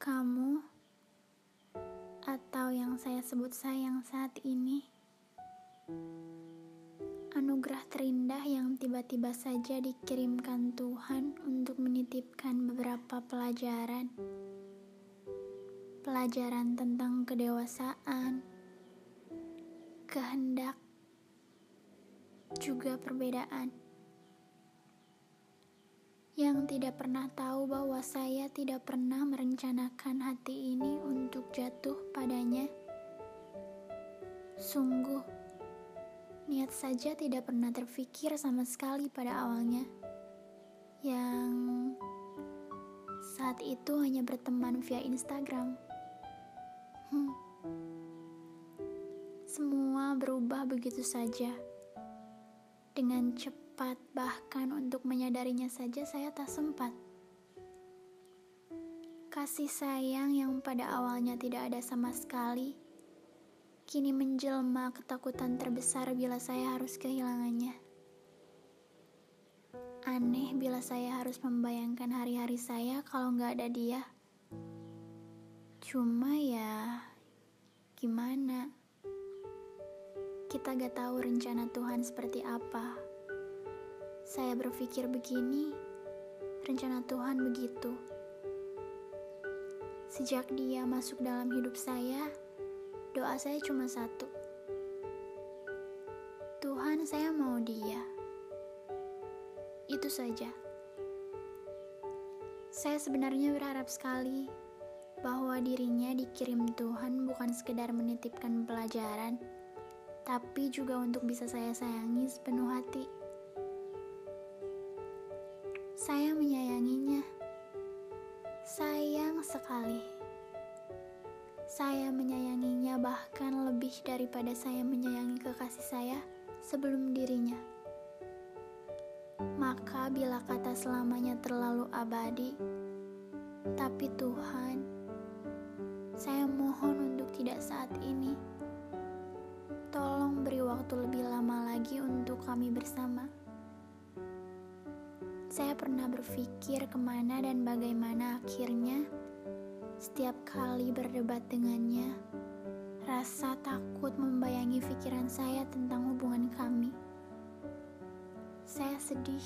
Kamu, atau yang saya sebut sayang saat ini, anugerah terindah yang tiba-tiba saja dikirimkan Tuhan untuk menitipkan beberapa pelajaran. Pelajaran tentang kedewasaan, kehendak, juga perbedaan yang tidak pernah tahu bahwa saya tidak pernah merencanakan hati ini untuk jatuh padanya. Sungguh, niat saja tidak pernah terfikir sama sekali pada awalnya. Yang saat itu hanya berteman via Instagram. Hmm. Semua berubah begitu saja. Dengan cepat sempat, bahkan untuk menyadarinya saja saya tak sempat. Kasih sayang yang pada awalnya tidak ada sama sekali, kini menjelma ketakutan terbesar bila saya harus kehilangannya. Aneh bila saya harus membayangkan hari-hari saya kalau nggak ada dia. Cuma ya, gimana? Kita gak tahu rencana Tuhan seperti apa. Saya berpikir begini, rencana Tuhan begitu. Sejak dia masuk dalam hidup saya, doa saya cuma satu. Tuhan, saya mau dia. Itu saja. Saya sebenarnya berharap sekali bahwa dirinya dikirim Tuhan bukan sekedar menitipkan pelajaran, tapi juga untuk bisa saya sayangi sepenuh hati. Saya menyayanginya. Sayang sekali. Saya menyayanginya bahkan lebih daripada saya menyayangi kekasih saya sebelum dirinya. Maka bila kata selamanya terlalu abadi, tapi Tuhan, saya mohon untuk tidak saat ini. Tolong beri waktu lebih lama lagi untuk kami bersama. Saya pernah berpikir ke mana dan bagaimana akhirnya setiap kali berdebat dengannya, rasa takut membayangi pikiran saya tentang hubungan kami. Saya sedih,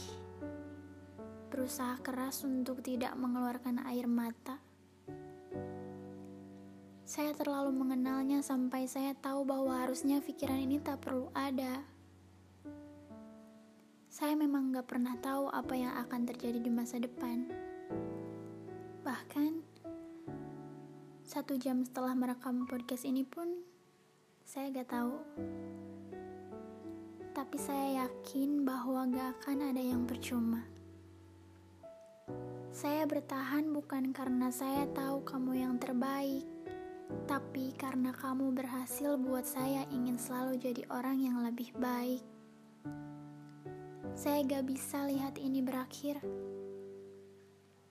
berusaha keras untuk tidak mengeluarkan air mata. Saya terlalu mengenalnya sampai saya tahu bahwa harusnya pikiran ini tak perlu ada. Saya memang gak pernah tahu apa yang akan terjadi di masa depan. Bahkan, satu jam setelah merekam podcast ini pun, saya gak tahu. Tapi saya yakin bahwa gak akan ada yang percuma. Saya bertahan bukan karena saya tahu kamu yang terbaik, tapi karena kamu berhasil buat saya ingin selalu jadi orang yang lebih baik. Saya gak bisa lihat ini berakhir.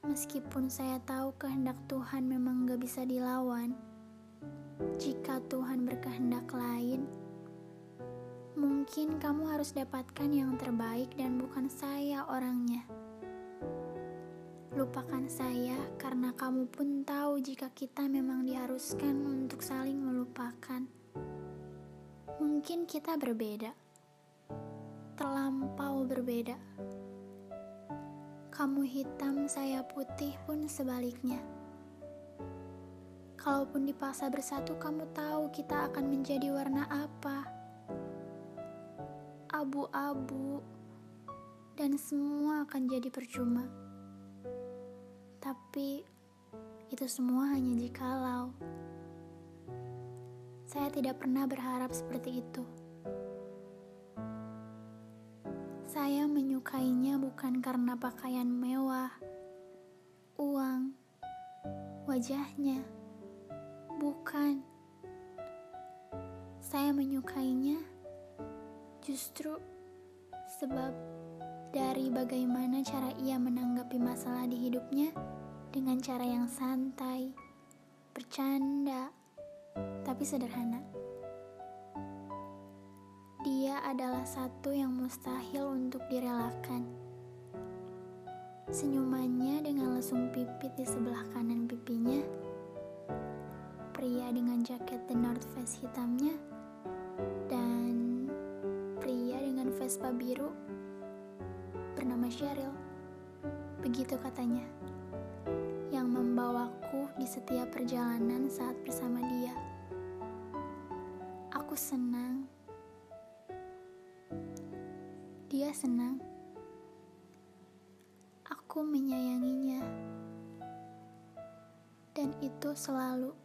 Meskipun saya tahu kehendak Tuhan memang gak bisa dilawan. Jika Tuhan berkehendak lain, mungkin kamu harus dapatkan yang terbaik dan bukan saya orangnya. Lupakan saya karena kamu pun tahu jika kita memang diharuskan untuk saling melupakan. Mungkin kita berbeda terlampau berbeda. Kamu hitam, saya putih pun sebaliknya. Kalaupun dipaksa bersatu, kamu tahu kita akan menjadi warna apa? Abu-abu, dan semua akan jadi percuma. Tapi itu semua hanya jikalau. Saya tidak pernah berharap seperti itu. Saya menyukainya bukan karena pakaian mewah, uang, wajahnya, bukan. Saya menyukainya justru sebab dari bagaimana cara ia menanggapi masalah di hidupnya dengan cara yang santai, bercanda, tapi sederhana. Dia adalah satu yang mustahil untuk direlakan. Senyumannya dengan lesung pipit di sebelah kanan pipinya pria dengan jaket The North Face hitamnya dan pria dengan Vespa biru bernama Cheryl. Begitu katanya. Yang membawaku di setiap perjalanan saat bersama dia. Aku senang. Dia senang. Aku menyayanginya. Dan itu selalu